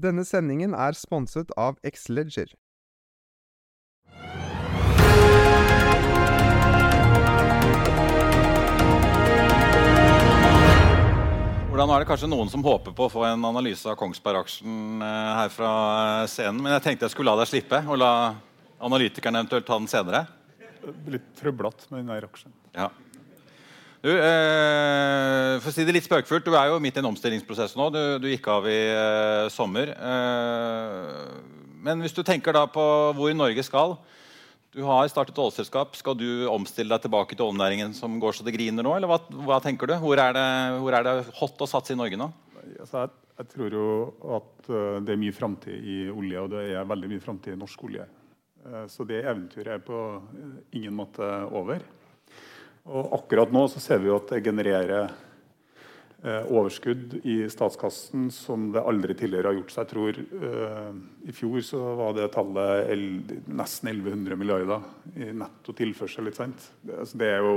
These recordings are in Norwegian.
Denne sendingen er sponset av Xleger. Hvordan er det kanskje noen som håper på å få en analyse av Kongsberg-aksjen eh, her fra eh, scenen? Men jeg tenkte jeg skulle la deg slippe, og la analytikerne eventuelt ta den senere. Litt trøblete med den der aksjen. Ja. Du, eh, for å si det litt spøkefullt, du er jo midt i en omstillingsprosess nå. Du, du gikk av i eh, sommer. Eh, men hvis du tenker da på hvor Norge skal Du har startet ålselskap. Skal du omstille deg tilbake til oljenæringen som går så det griner nå? Eller hva, hva tenker du? Hvor er, det, hvor er det hot å satse i Norge nå? Altså, jeg, jeg, tror jo at uh, det er mye framtid i olje, og det er veldig mye framtid i norsk olje. Uh, så det eventyret er på uh, ingen måte over. Og akkurat nå så ser vi jo at det genererer overskudd i statskassen som det aldri tidligere har gjort. seg. jeg tror I fjor så var det tallet nesten 1100 milliarder i netto tilførsel. litt sent. Det, altså, det er jo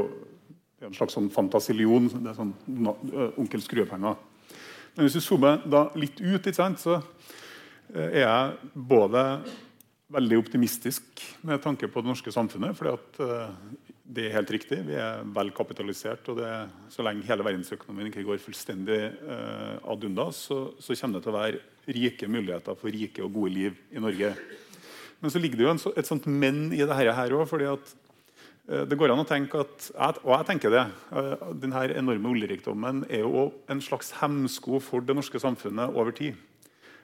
det er en slags sånn fantasillion. Det er sånn onkel Skrue-penger. Men hvis du zoomer da litt ut, sant, så er jeg både veldig optimistisk med tanke på det norske samfunnet. fordi at det er helt riktig. Vi er vel kapitalisert. og det, Så lenge hele verdensøkonomien ikke går fullstendig eh, ad undas, så, så, kommer det til å være rike muligheter for rike og gode liv i Norge. Men så ligger det jo en, et sånt men i dette her òg. fordi uh, det går an å tenke at, Og jeg tenker det. Eh, denne enorme oljerikdommen er jo en slags hemsko for det norske samfunnet over tid.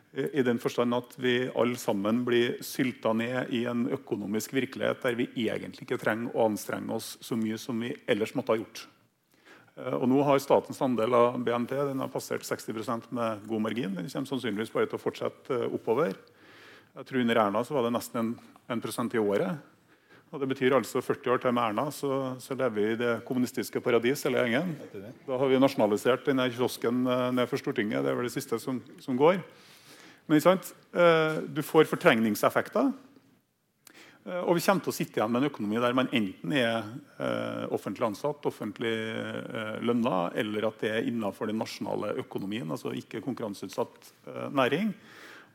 I den forstand at vi alle sammen blir sylta ned i en økonomisk virkelighet der vi egentlig ikke trenger å anstrenge oss så mye som vi ellers måtte ha gjort. Eh, og nå har Statens andel av BNP den har passert 60% med god margin. Den kommer sannsynligvis bare til å fortsette eh, oppover. Jeg tror Under Erna så var det nesten 1%, i året. Og Det betyr altså 40 år til med Erna, så, så lever vi i det kommunistiske paradis. hele gjengen. Da har vi nasjonalisert denne kiosken eh, ned for Stortinget. Det er vel det siste som, som går. Men eh, du får fortrengningseffekter. Eh, og vi kommer til å sitte igjen med en økonomi der man enten er eh, offentlig ansatt, offentlig lønna, eller at det er innenfor den nasjonale økonomien, altså ikke konkurranseutsatt næring.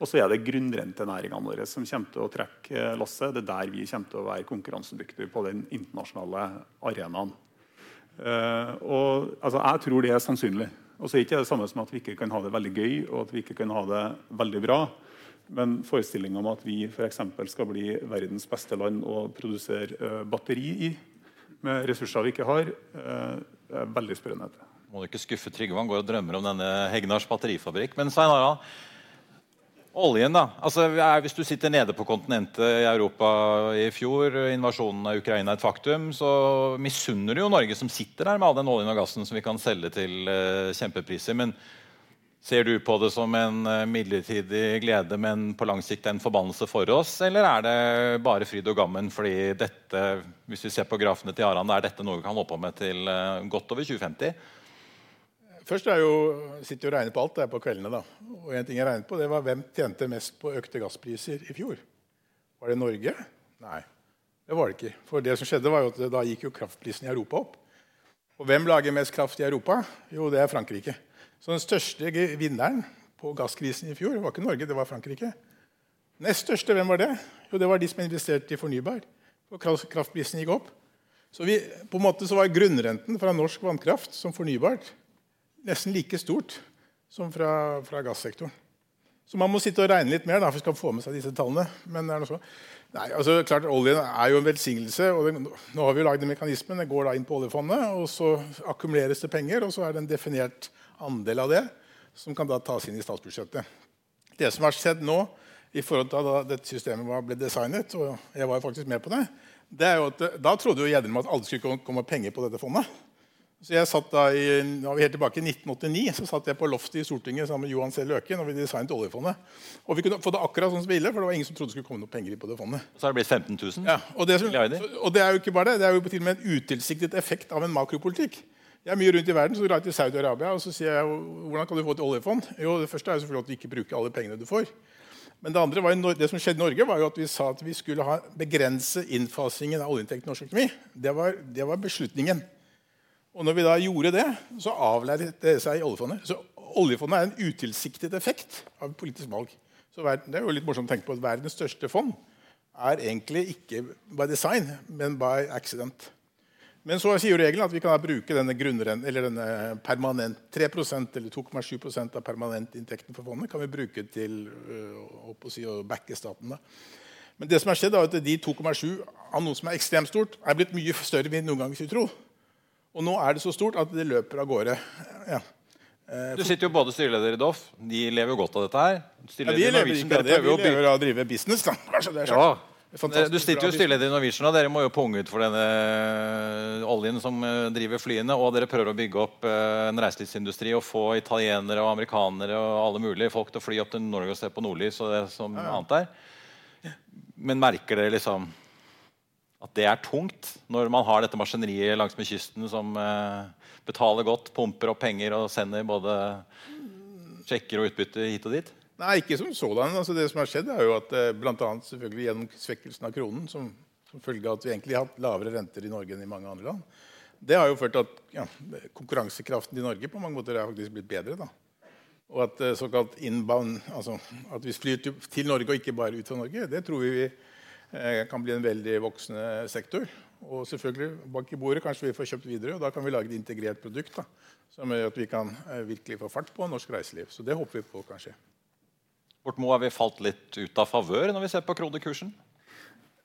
Og så er det grunnrentenæringene våre som kommer til å trekke lasset. Det er der vi kommer til å være konkurransedyktige på den internasjonale arenaen. og, altså, jeg tror det er sannsynlig. Og så er ikke det samme som at vi ikke kan ha det veldig gøy og at vi ikke kan ha det veldig bra. Men forestillinga om at vi f.eks. skal bli verdens beste land å produsere uh, batteri i, med ressurser vi ikke har, uh, er veldig spørrende. Må du ikke skuffe Trygve, han går og drømmer om denne Hegnars batterifabrikk. Men Svein Harald, Oljen, da. Altså, hvis du sitter nede på kontinentet i Europa i fjor, invasjonen av Ukraina et faktum, så misunner du jo Norge som sitter der med all den oljen og gassen som vi kan selge til uh, kjempepriser. Men ser du på det som en uh, midlertidig glede, men på lang sikt en forbannelse for oss? Eller er det bare fryd og gammen fordi dette, hvis vi ser på grafene til Aran, er dette noe vi kan holde på med til uh, godt over 2050? Først er jo, sitter jeg og regner på alt det er på kveldene. da. Og en ting jeg regnet på, det var Hvem tjente mest på økte gasspriser i fjor? Var det Norge? Nei, det var det ikke. For det som skjedde var jo at Da gikk jo kraftprisen i Europa opp. Og hvem lager mest kraft i Europa? Jo, det er Frankrike. Så den største vinneren på gasskrisen i fjor var ikke Norge, det var Frankrike. Nest største, hvem var det? Jo, det var de som investerte i fornybar. Og kraftprisen gikk opp. Så vi, på en måte så var grunnrenten fra norsk vannkraft som fornybart nesten like stort som fra, fra gassektoren. Så man må sitte og regne litt mer da, for skal få med seg disse tallene. Men det er noe så. Nei, altså klart Oljen er jo en velsignelse. og det, Nå har vi jo lagd en mekanisme. Det går da inn på oljefondet, og så akkumuleres det penger. Og så er det en definert andel av det som kan da tas inn i statsbudsjettet. Det som har skjedd nå, i forhold til da dette systemet ble designet, og jeg var faktisk med på det, det er jo at da trodde jo Gjedrem at alle skulle komme penger på dette fondet. Så jeg satt da i, da var vi helt tilbake I 1989 så satt jeg på loftet i Stortinget sammen med Johan C. Løken. og vi designet oljefondet. Og vi kunne få det akkurat sånn som vi ville, for det var ingen som trodde det skulle komme noe penger på det fondet. Så har det blitt 15 000 ja, og det, og det er jo ikke bare det, det er jo til og med en utilsiktet effekt av en makropolitikk. Jeg er mye rundt i verden, så drar jeg til Saudi-Arabia og så sier jeg, hvordan kan du få et oljefond? Jo, Det første er jo selvfølgelig at du ikke bruker alle pengene du får. Men det andre var jo, det som skjedde i Norge, var jo at vi sa at vi skulle ha begrense innfasingen av oljeinntekt i norsk økonomi. Det var, det var beslutningen. Og når vi da gjorde det, så avlærte det seg i oljefondet. Så oljefondet er en utilsiktet effekt av politisk valg. Så det er jo litt morsomt å tenke på at Verdens største fond er egentlig ikke by design, men by accident. Men så sier regelen at vi kan bruke denne, eller denne permanent 3% eller 2,7% av permanentinntekten for fondet kan vi bruke til øh, å, si, å backe staten. Men det som har skjedd er at de 2,7 av noe som er ekstremt stort, er blitt mye større enn vi noen gang skulle tro. Og nå er det så stort at det løper av gårde. Ja. Du sitter jo både styreleder i Doff. De lever jo godt av dette her. Ja, de lever ikke av det. Vi lever av å drive business. da. Ja. Du sitter jo styreleder i Norwegian, og dere må jo punge ut for denne eh, oljen som eh, driver flyene. Og dere prøver å bygge opp eh, en reiselivsindustri og få italienere og amerikanere og alle mulige folk til å fly opp til Norge og se på nordlys og det som ja, ja. annet der. Men merker dere liksom at det er tungt når man har dette maskineriet langsmed kysten som eh, betaler godt, pumper opp penger og sender både sjekker og utbytte hit og dit? Nei, ikke som sådan. Altså, det som har skjedd, er jo at eh, bl.a. selvfølgelig gjennom svekkelsen av kronen, som, som følge av at vi egentlig har hatt lavere renter i Norge enn i mange andre land, det har jo ført til at ja, konkurransekraften i Norge på mange måter er faktisk blitt bedre. da. Og at eh, såkalt inbound, altså at vi flyr til, Norge og ikke bare ut fra Norge, det tror vi Eh, kan bli en veldig voksende sektor. Og selvfølgelig bak i bordet kanskje vi får kjøpt videre, og da kan vi lage et integrert produkt da, som gjør at vi kan eh, virkelig få fart på norsk reiseliv. Så det håper vi på kanskje. Bortmo, har vi falt litt ut av favør når vi ser på kronekursen?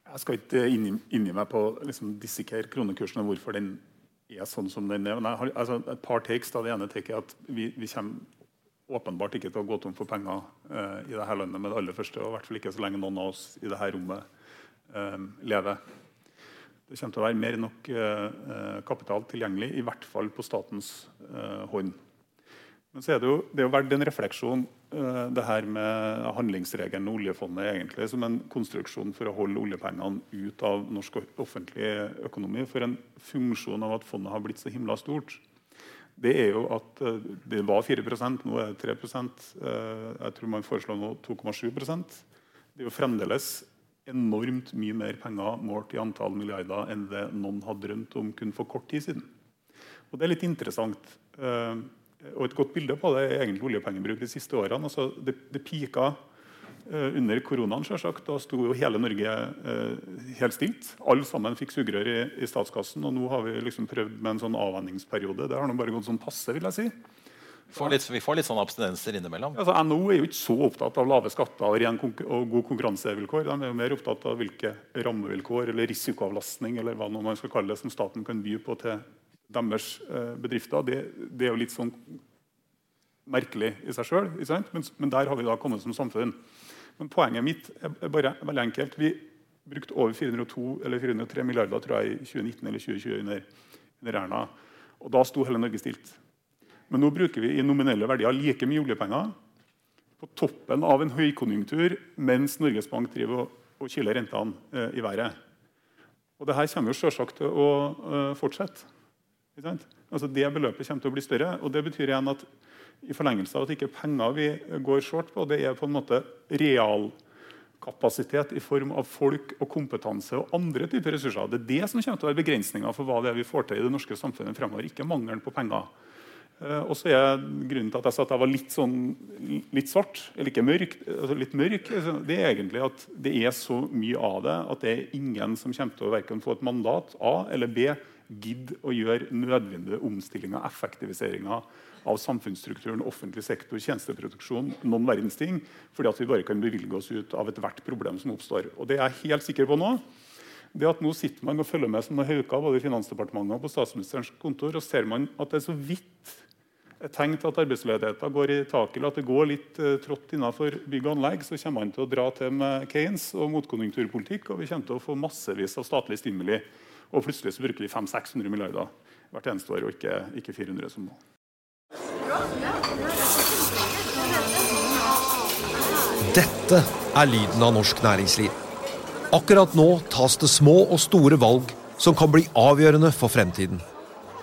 Jeg skal ikke inngi meg på liksom, dissekere kronekursen og hvorfor den er sånn som den er. Men jeg har altså, et par takes. Da. Det ene taket er at vi, vi, kommer åpenbart ikke til å gå tom for penger uh, i dette landet med det aller første. og i hvert fall ikke så lenge noen av oss i dette rommet Ehm, leve. Det kommer til å være mer enn nok eh, kapital tilgjengelig, i hvert fall på statens eh, hånd. Men så er det jo, det er jo verdt en refleksjon, eh, det her med handlingsregelen og oljefondet egentlig, som en konstruksjon for å holde oljepengene ut av norsk offentlig økonomi. For en funksjon av at fondet har blitt så himla stort, det er jo at det var 4 nå er det 3% Jeg tror man foreslår nå 2,7% Det er jo fremdeles enormt mye mer penger målt i antall milliarder enn det noen hadde drømt om kun for kort tid siden. Og Det er litt interessant. Eh, og Et godt bilde på det er egentlig oljepengebruk de siste årene. Altså, det, det pika eh, under koronaen. Selvsagt. Da sto jo hele Norge eh, helt stilt. Alle sammen fikk sugerør i, i, statskassen. Og nå har vi liksom prøvd med en sånn avvenningsperiode. Det har nå bare gått sånn passe, vil jeg si. Får litt, vi får litt sånne abstinenser innimellom. Altså, NHO er jo ikke så opptatt av lave skatter og, og god konkurransevilkår. De er jo mer opptatt av hvilke rammevilkår eller risikoavlastning eller hva man skal kalle det, som staten kan by på til deres eh, bedrifter. Det, det, er jo litt sånn merkelig i seg sjøl, men, men, der har vi da kommet som samfunn. Men poenget mitt er bare veldig enkelt. Vi brukte over 402 eller 403 milliarder tror jeg, i 2019 eller 2020 under, under Erna. Og da sto hele Norge stilt. Men nå bruker vi i nominelle verdier like mye oljepenger på toppen av en høykonjunktur mens Norges Bank driver og, og kiler rentene eh, i været. Og Dette kommer jo selvsagt til å uh, fortsette. Altså Det beløpet kommer til å bli større. og Det betyr igjen at i forlengelse av at ikke penger vi går short på, det er på en måte realkapasitet i form av folk og kompetanse og andre typer ressurser. Det er det som kommer til å være begrensninga for hva det er vi får til i det norske samfunnet fremover. Ikke mangelen på penger. Eh, og så er Grunnen til at jeg sa at jeg var litt, sånn, litt svart, eller ikke mørk, altså litt mørk, altså, det er egentlig at det er så mye av det at det er ingen som kommer til å verken få et mandat A eller B gidde å gjøre nødvendige omstillinger effektiviseringer av samfunnsstrukturen, offentlig sektor, tjenesteproduksjon, noen verdens ting, fordi at vi bare kan bevilge oss ut av ethvert problem som oppstår. Og det er jeg helt sikker på nå. Det at Nå sitter man og følger med som noen hauker både i Finansdepartementet og på statsministerens kontor, og ser man at det er så vidt tegn til at arbeidsledigheten går i taket, eller at det går litt uh, trått innenfor bygg og anlegg, så kommer man til å dra til med Keynes og motkonjunkturpolitikk, og vi kommer til å få massevis av statlig stimuli. Og plutselig så bruker vi 500-600 milliarder hvert eneste år, og ikke, ikke 400 som mål. Dette er lyden av norsk næringsliv. Akkurat nå tas det små og store valg som kan bli avgjørende for fremtiden.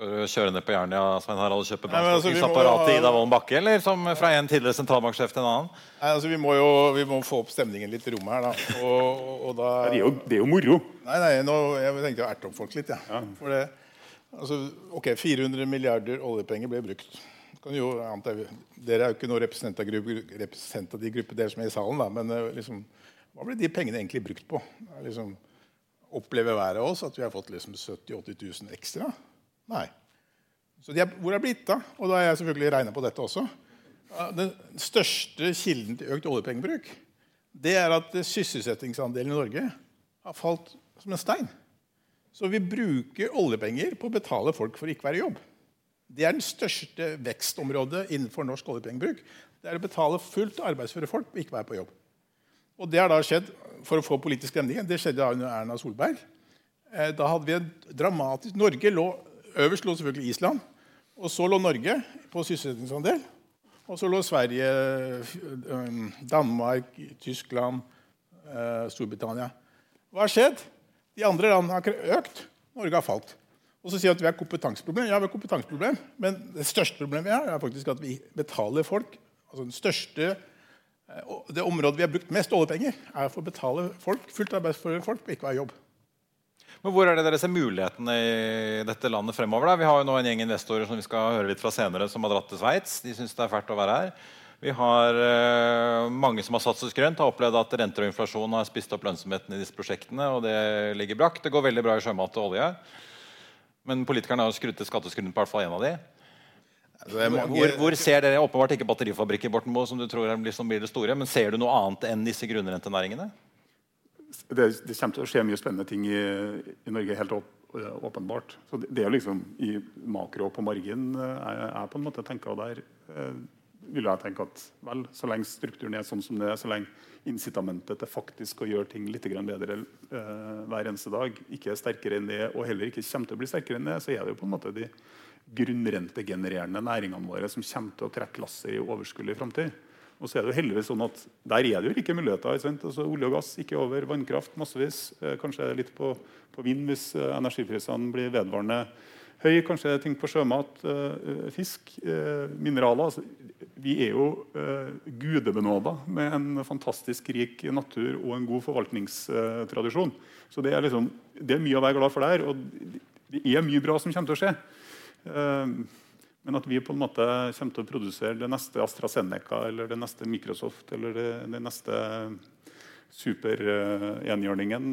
Skal du kjøre ned på Jernia Svein Harald, og kjøpe brannslukningsapparatet altså, Ida Wolden Bakke, eller som fra en tidligere sentralbanksjef til en annen? Nei, altså Vi må jo vi må få opp stemningen litt i rommet her, da. Og, og da... Det, er jo, det, er jo, moro. Nei, nei, nå, jeg tenkte å erte opp folk litt. Ja. ja. For det, altså, ok, 400 milliarder oljepenger ble brukt. Jo, dere er jo ikke noen representativ gruppe, dere som er i salen, da, men eh, liksom, hva ble de pengene egentlig brukt på? Liksom, opplever hver av oss at vi har fått liksom 70 000-80 000 ekstra? Nei. Så de er, hvor er det blitt av? Og da har jeg selvfølgelig regna på dette også. Den største kilden til økt oljepengebruk det er at sysselsettingsandelen i Norge har falt som en stein. Så vi bruker oljepenger på å betale folk for å ikke være i jobb. Det er den største vekstområdet innenfor norsk oljepengebruk. Det er å betale fullt arbeidsføre folk og ikke være på jobb. Og det har da skjedd for å få politisk stemning. Det skjedde da under Erna Solberg. Eh, da hadde vi en dramatisk Norge lå Øverst lå selvfølgelig Island. Og så lå Norge på sysselsettingsandel. Og så lå Sverige, Danmark, Tyskland, uh, Storbritannia. Hva har skjedd? De andre landene har økt. Norge har falt. Og så sier vi at vi har kompetanseproblem. Ja, vi har kompetanseproblem, men det største problemet vi har, er faktisk at vi betaler folk. altså den største, uh, Det området vi har brukt mest oljepenger, er for å betale folk, fullt arbeidsføre folk på ikke ha jobb. Men Hvor er det dere ser mulighetene i dette landet fremover? Da? Vi har jo nå en gjeng investorer som vi skal høre litt fra senere, som har dratt til Sveits. De syns det er fælt å være her. Vi har uh, mange som har satset grønt, har opplevd at renter og inflasjon har spist opp lønnsomheten i disse prosjektene, og det ligger brakk. Det går veldig bra i sjømat og olje. Men politikerne har skrudd til skatteskruen på hvert fall én av de. Hvor, hvor, ser dere åpenbart ikke batterifabrikker Borten Moe, som du tror blir, som blir det store, men ser du noe annet enn disse grunnrentenæringene? Det, det, kommer til å skje mye spennende ting i, i Norge. helt opp, åpenbart. Så det, det, er liksom i makro og på margin jeg, eh, jeg på en måte tenker der eh, vil jeg tenke at vel, Så lenge strukturen er sånn som det er, så lenge incitamentet til faktisk å gjøre ting litt bedre eh, hver eneste dag ikke er sterkere enn det, og heller ikke kommer til å bli sterkere enn det, så er det jo på en måte de grunnrentegenererende næringene våre som kommer til å trekke lasset i overskuelig framtid. Og så er det jo heldigvis sånn at Der er det jo ikke muligheter. Altså, olje og gass ikke over. Vannkraft massevis. Eh, kanskje litt på, på vind hvis eh, energiprisene blir vedvarende høy. Kanskje ting på sjømat, eh, fisk, mineraler. Altså, vi er jo gudebenåda med en fantastisk rik natur og en god forvaltningstradisjon. Så det er, liksom, det er mye å være glad for der. Og det er mye bra som kommer til å skje. Men at vi på en måte kommer til å produsere det neste AstraZeneca eller det neste Microsoft eller det, det neste superenhjørningen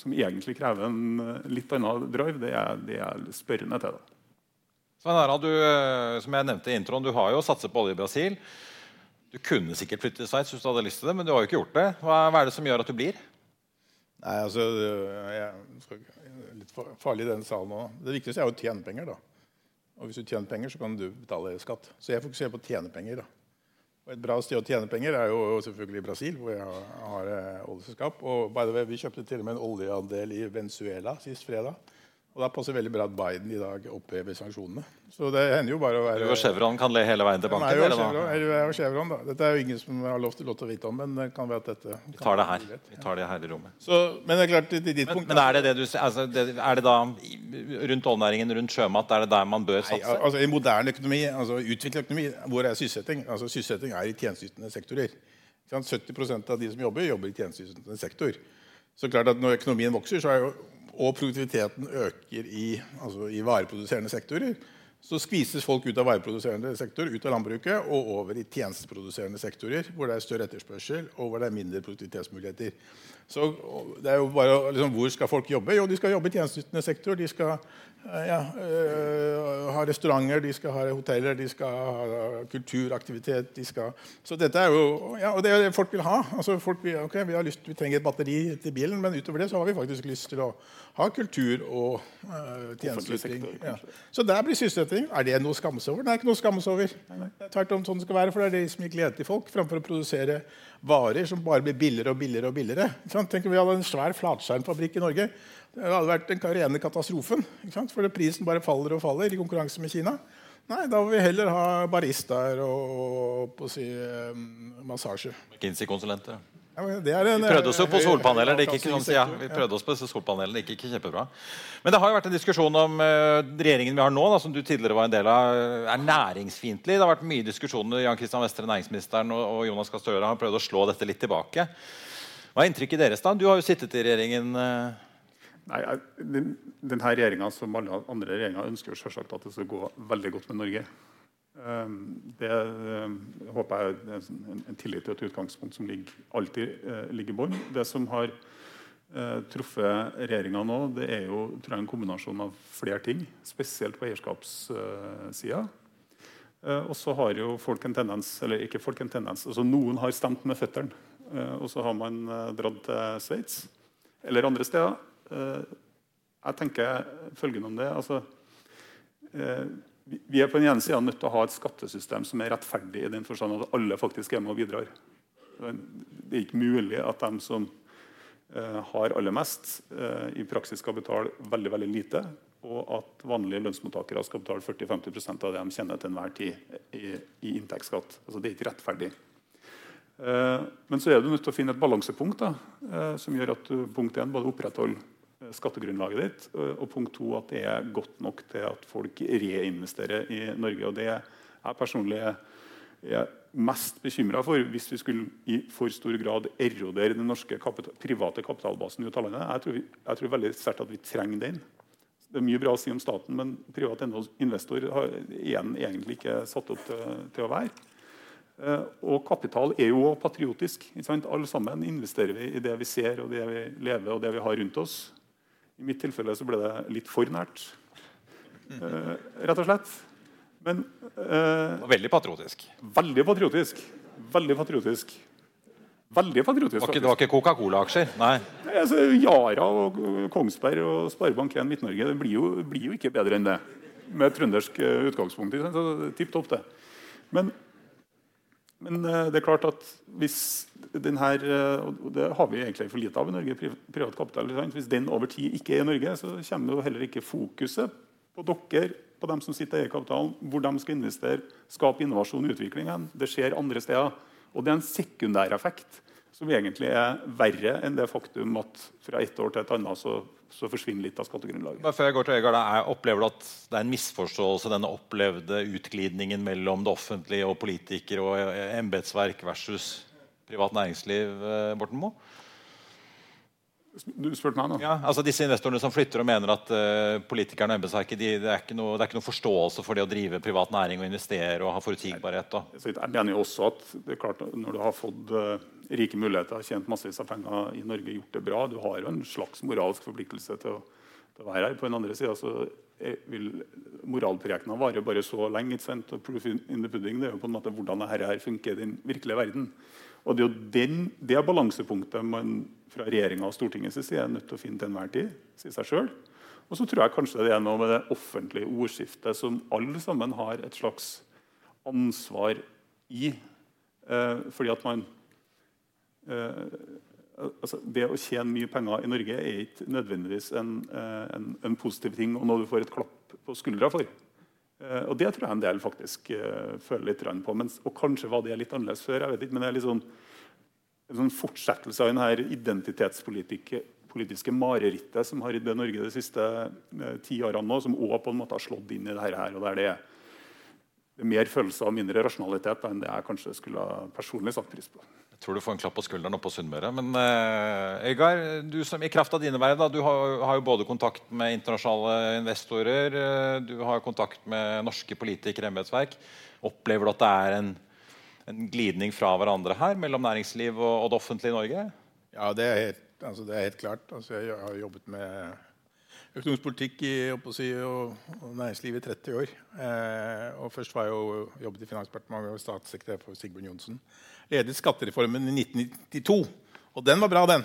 som egentlig krever en litt annen drive, det er, det er spørrende til. det. Svein Harald, du, eh, som jeg nevnte i introen, du har jo satset på olje i Brasil. Du kunne sikkert flytte til Sveits hvis du hadde lyst til det, men du har jo ikke gjort det. Hva, hva er det som gjør at du blir? Nei, altså, jeg er Litt farlig i denne salen nå. Det viktigste er jo å tjene penger. da. Og hvis du tjener penger, så kan du betale skatt. Så jeg fokuserer på å tjene penger. da. Og et bra sted å tjene penger er jo selvfølgelig Brasil, hvor jeg har, eh, oljeselskap. Og by the way, vi kjøpte til og med en oljeandel i Venezuela sist fredag. Og da passer veldig bra at Biden i dag opphever sanksjonene. Så det hender jo bare å være Du og Chevron kan le hele veien til banken? Nei, jeg og Chevron, da. Dette er jo ingen som har lov til lov til å vite om, men det kan være at dette Vi tar det her. Vi tar det her i rommet. Så, men det er klart, til ditt Men, punkt men er det det du altså, det, Er det da rundt oljenæringen, rundt sjømat, er det der man bør satse? Nei, altså I moderne økonomi, altså utviklet økonomi, hvor er sysselsetting? Altså Sysselsetting er i tjenesteytende sektorer. 70% av de som jobber, jobber i tjenesteytende sektor. Så klart at Når økonomien vokser, så er jo, og produktiviteten øker i, altså i vareproduserende sektorer, så skvises folk ut av vareproduserende sektor, ut av landbruket og over i tjenesteproduserende sektorer, hvor det er større etterspørsel og hvor det er mindre produktivitetsmuligheter. Så det er jo bare, liksom, Hvor skal folk jobbe? Jo, de skal jobbe i tjenesteytende sektor. De skal ja, øh, ha restauranter, de skal ha hoteller, de skal ha kulturaktivitet. De skal, så dette er jo, ja, og det er det folk vil ha. Altså, folk vil, okay, vi, har lyst, vi trenger et batteri til bilen, men utover det så har vi faktisk lyst til å ha kultur og øh, tjenesteyting. Ja. Så der blir sysselsetting. Er det noe å skamme seg over? Det er ikke noe å skamme seg over. Er tvert om sånn det skal være, for det er det som gir glede til folk, framfor å produsere varer som bare blir billigere og billigere. og billigere. Tenk om vi hadde en svær flatskjermfabrikk i Norge. Det hadde vært den rene katastrofen. Ikke sant? For prisen bare faller og faller i konkurranse med Kina. Nei, da vil vi heller ha baristaer og, på å si, eh, massasje. McKinsey-konsulenter. Ja, en, Vi prøvde oss jo på høy- solpaneler. Det gikk ikke ja, vi prøvde oss på disse solpanelene, det gikk ikke kjempebra. Men det har jo vært en diskusjon om uh, regjeringen vi har nå, da, som du tidligere var en del av, er næringsfiendtlig. Det har vært mye diskusjoner. Jan Kristian Vestre, næringsministeren, og, og Jonas Gahr Støre har prøvd å slå dette litt tilbake. Hva er inntrykket deres? da? Du har jo sittet i regjeringen eh, Nei, den, denne regjeringa som alle andre regjeringer ønsker selvsagt at det skal gå veldig godt med Norge. Um, Det um, håper jeg er en, en tillit til et utgangspunkt som ligger, alltid eh, ligger i bånn. Det som har eh, truffet regjeringa nå, det er jo tror jeg, en kombinasjon av flere ting. Spesielt på eierskapssida. Eh, og så har jo folk en tendens, eller ikke folk en tendens, altså Noen har stemt med føttene, og så har man dratt til Sveits eller andre steder. Eh, jeg tenker følgende om det. altså eh, vi- er på den ene siden nødt til å ha et skattesystem som er rettferdig, i den forstand at alle faktisk er med og bidrar. Det er ikke mulig at de som eh, har aller mest, i praksis skal betale veldig veldig lite, og at vanlige lønnsmottakere skal betale 40-50 av det de tjener til enhver tid i, i inntektsskatt. Altså, det er ikke rettferdig. Men så er du nødt til å finne et balansepunkt da, som gjør at du punkt 1, både opprettholder skattegrunnlaget ditt, og punkt to at det er godt nok til at folk reinvesterer i Norge. og Det jeg personlig er er mest bekymra for hvis vi skulle i for stor grad erodere den norske kapital, private kapitalbasen ut av landet. Jeg tror, jeg tror veldig sterkt at vi trenger den. Det er mye bra å si om staten, men privat investor har igjen egentlig ikke satt opp til, til å være. Eh, og kapital er jo patriotisk. Alle sammen investerer vi i det vi ser, og det vi lever og det vi har rundt oss. I mitt tilfelle så ble det litt for nært, eh, rett og slett. Men eh, veldig patriotisk. veldig patriotisk. Veldig patriotisk. Veldig patriotisk, det var ikke Coca-Cola-aksjer? Nei. Nei, altså, Yara og Kongsberg og Sparebank1 Midt-Norge det blir jo, blir jo ikke bedre enn det. Med et trøndersk eh, utgangspunkt. Så Tipp topp, det. Men, men eh, det er klart at hvis den her eh, Og det har vi egentlig for lite av i Norge, pri- privat kapital. Hvis den over tid ikke er i Norge, så kommer jo heller ikke fokuset på dere, på dem som sitter i eierkapitalen, hvor de skal investere, skape innovasjon og utvikling. Det skjer andre steder. Og det er en sekundæreffekt som egentlig er verre enn det faktum at fra et år til et annet så, så forsvinner litt av skattegrunnlaget. Bare før jeg går til Øygarд, er- Opplever du at det er en misforståelse, denne opplevde utglidningen mellom det offentlige og politikere og eh, embetsverk versus privat næringsliv, eh, Borten Moe? Du spurte meg nå? Ja, altså disse investorene som flytter og mener at uh, politikerne og embetsverket de, det, er noe, det er ikke noe forståelse for det å drive privat næring og investere og ha forutsigbarhet. Og. Jeg mener jo også at det er klart når du har fått eh, rike muligheter, tjent massevis av penger i Norge, gjort det bra, du har jo en slags moralsk forpliktelse til å, til å være her. På den andre sida så vil moralprekena vare bare så lenge. ikke sant? Og proof in the pudding det er jo på en måte hvordan dette her funker i den virkelige verden. Og Det er jo den, det balansepunktet man fra regjeringa og Stortingets side er nødt til å finne til enhver tid. sier seg selv. Og så tror jeg kanskje det er noe med det offentlige ordskiftet som alle sammen har et slags ansvar i. Eh, fordi at man altså Det å tjene mye penger i Norge er ikke nødvendigvis en, eh, en, en positiv ting og noe du får et klapp på skuldra for. Eh, og Det tror jeg en del faktisk eh, føler litt på. Men, og kanskje var det litt annerledes før. jeg vet ikke, Men det er litt sånn, en sånn fortsettelse av denne identitetspolitiske marerittet som har ridd Norge de siste eh, ti årene nå, som også på en måte har slått inn i det her. og der det er, er mer følelser og mindre rasjonalitet enn det jeg kanskje skulle personlig satt pris på tror du får en klapp på skulderen oppe på Sunnmøre. Men uh, Øygar, du som i kraft av dine verv, du har, har, jo både kontakt med internasjonale investorer, uh, du har kontakt med norske politikere, embetsverk. Opplever du at det er en, en, glidning fra hverandre her mellom næringsliv og, og det offentlige i Norge? Ja, det er helt, altså, det er helt klart. Altså, jeg har jobbet med økonomisk politikk i si, og, og næringslivet i 30 år. Eh, og først var jeg jo jobbet i Finansdepartementet og statssekretær for Sigbjørn Johnsen ledet skattereformen i 1992. Og den var bra, den.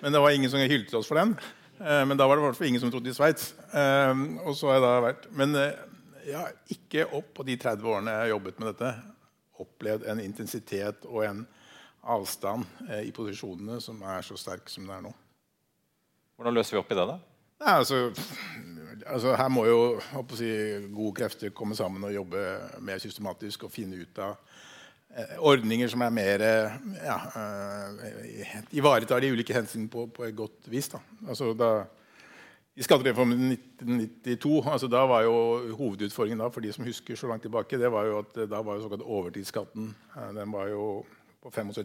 Men det var ingen som hylte oss for den. Eh, men da var det i hvert fall ingen som trodde i Sveits. Eh, og så har jeg da vært Men eh, jeg har ikke opp på de 30 årene jeg har jobbet med dette, opplevd en intensitet og en avstand i posisjonene som er så sterk som det er nå. Hvordan løser vi opp i det, da? Nei, altså, altså, her må jo si, gode krefter komme sammen og jobbe mer systematisk og finne ut av Eh, ordninger som er mer eh, ja, eh, ivaretar de ulike hensynene på, på, et godt vis. Da. Altså, da, I skattereformen 1992 altså, da var jo hovedutfordringen da, for de som husker så langt tilbake, det var jo at da var jo såkalt overtidsskatten uh, den var jo på 75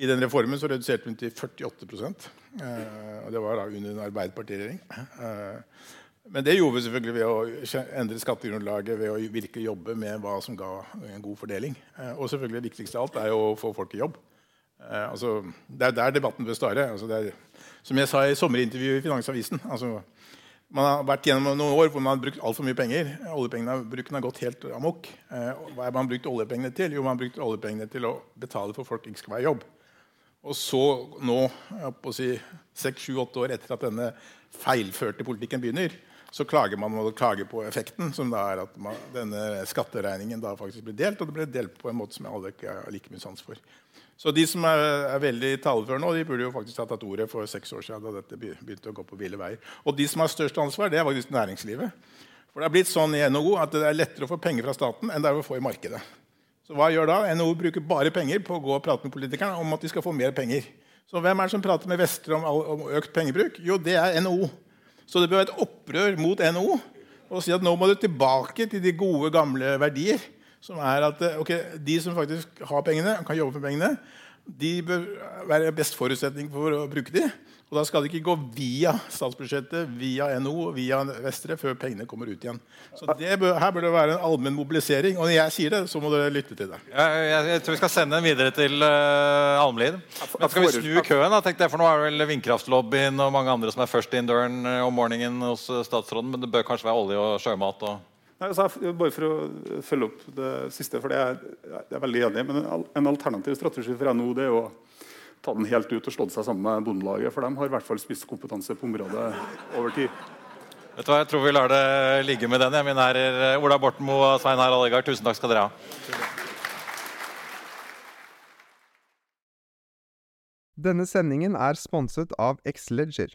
I den reformen så reduserte vi til 48 eh, og Det var da under en arbeiderpartiregjering. Eh, men det gjorde vi selvfølgelig ved å endre skattegrunnlaget ved å virkelig jobbe med hva som ga en god fordeling. Eh, og selvfølgelig viktigst av alt er jo å få folk i jobb. Eh, altså, det er der debatten bør starte. Altså, er, som jeg sa i sommerintervjuet i Finansavisen altså, Man har vært gjennom noen år hvor man har brukt altfor mye penger. Oljepengene har gått helt amok. Eh, hva har man brukt oljepengene til? Jo, man har brukt oljepengene til å betale for folk ikke skal være i jobb. Og så nå, seks, sju, åtte år etter at denne feilførte politikken begynner, så klager man og klager på effekten, som da er at man, denne skatteregningen da faktisk blir delt. Og det ble delt på en måte som alle ikke har like mye sans for. Så de som er, er veldig taleføre nå, de burde jo faktisk ha tatt ordet for seks år siden. da dette begynte å gå på ville veier. Og de som har størst ansvar, det er faktisk næringslivet. For det er blitt sånn i NHO at det er lettere å få penger fra staten enn det er å få i markedet. Så hva gjør da? NHO bruker bare penger på å gå og prate med politikerne om at de skal få mer penger. Så hvem er det som prater med Vestre om, om økt pengebruk? Jo, det er NHO. Så det bør være et opprør mot NHO og si at nå må du tilbake til de gode, gamle verdier. Som er at okay, De som faktisk har pengene, kan jobbe med pengene, de bør være best forutsetning for å bruke dem. Og da skal det ikke gå via statsbudsjettet, via NO, via Vestre, før pengene kommer ut igjen. Så bør, Her bør det være en allmenn mobilisering. Og når jeg sier det, så må dere lytte til det. Jeg, jeg, jeg tror vi skal sende den videre til uh, Almlid. Men skal vi snu køen? da, tenkte jeg, for Nå er det vel vindkraftlobbyen og mange andre som er først in døren eh, om morgenen hos eh, statsråden. Men det bør kanskje være olje og sjømat? og... Nei, altså, bare for å følge opp det siste, for det er jeg er veldig enig i. Men en alternativ strategi for NO det er jo ta den helt ut og slått seg sammen med Bondelaget. For de har i hvert fall spisskompetanse på området over tid. Vet du hva, Jeg tror vi lar det ligge med den. Jeg Mine herrer Ola Borten Moe og Svein Harald Egard, tusen takk skal dere ha. Denne sendingen er sponset av X-Leger.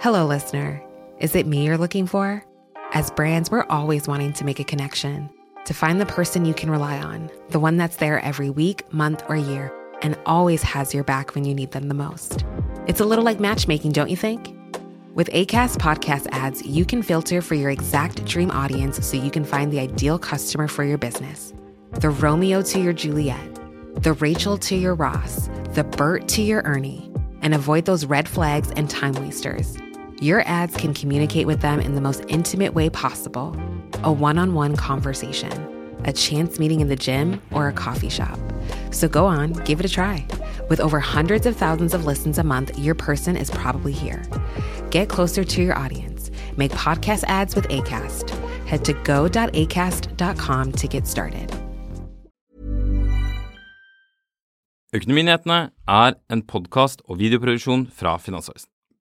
Hello, listener. Is it me you're looking for? As brands, we're always wanting to make a connection, to find the person you can rely on, the one that's there every week, month, or year, and always has your back when you need them the most. It's a little like matchmaking, don't you think? With ACAST podcast ads, you can filter for your exact dream audience so you can find the ideal customer for your business. The Romeo to your Juliet, the Rachel to your Ross, the Bert to your Ernie, and avoid those red flags and time wasters. Your ads can communicate with them in the most intimate way possible a one on one conversation, a chance meeting in the gym, or a coffee shop. So go on, give it a try. With over hundreds of thousands of listens a month, your person is probably here. Get closer to your audience. Make podcast ads with ACAST. Head to go.acast.com to get started. Økonominyhetene er en podkast og videoproduksjon fra Finansavisen.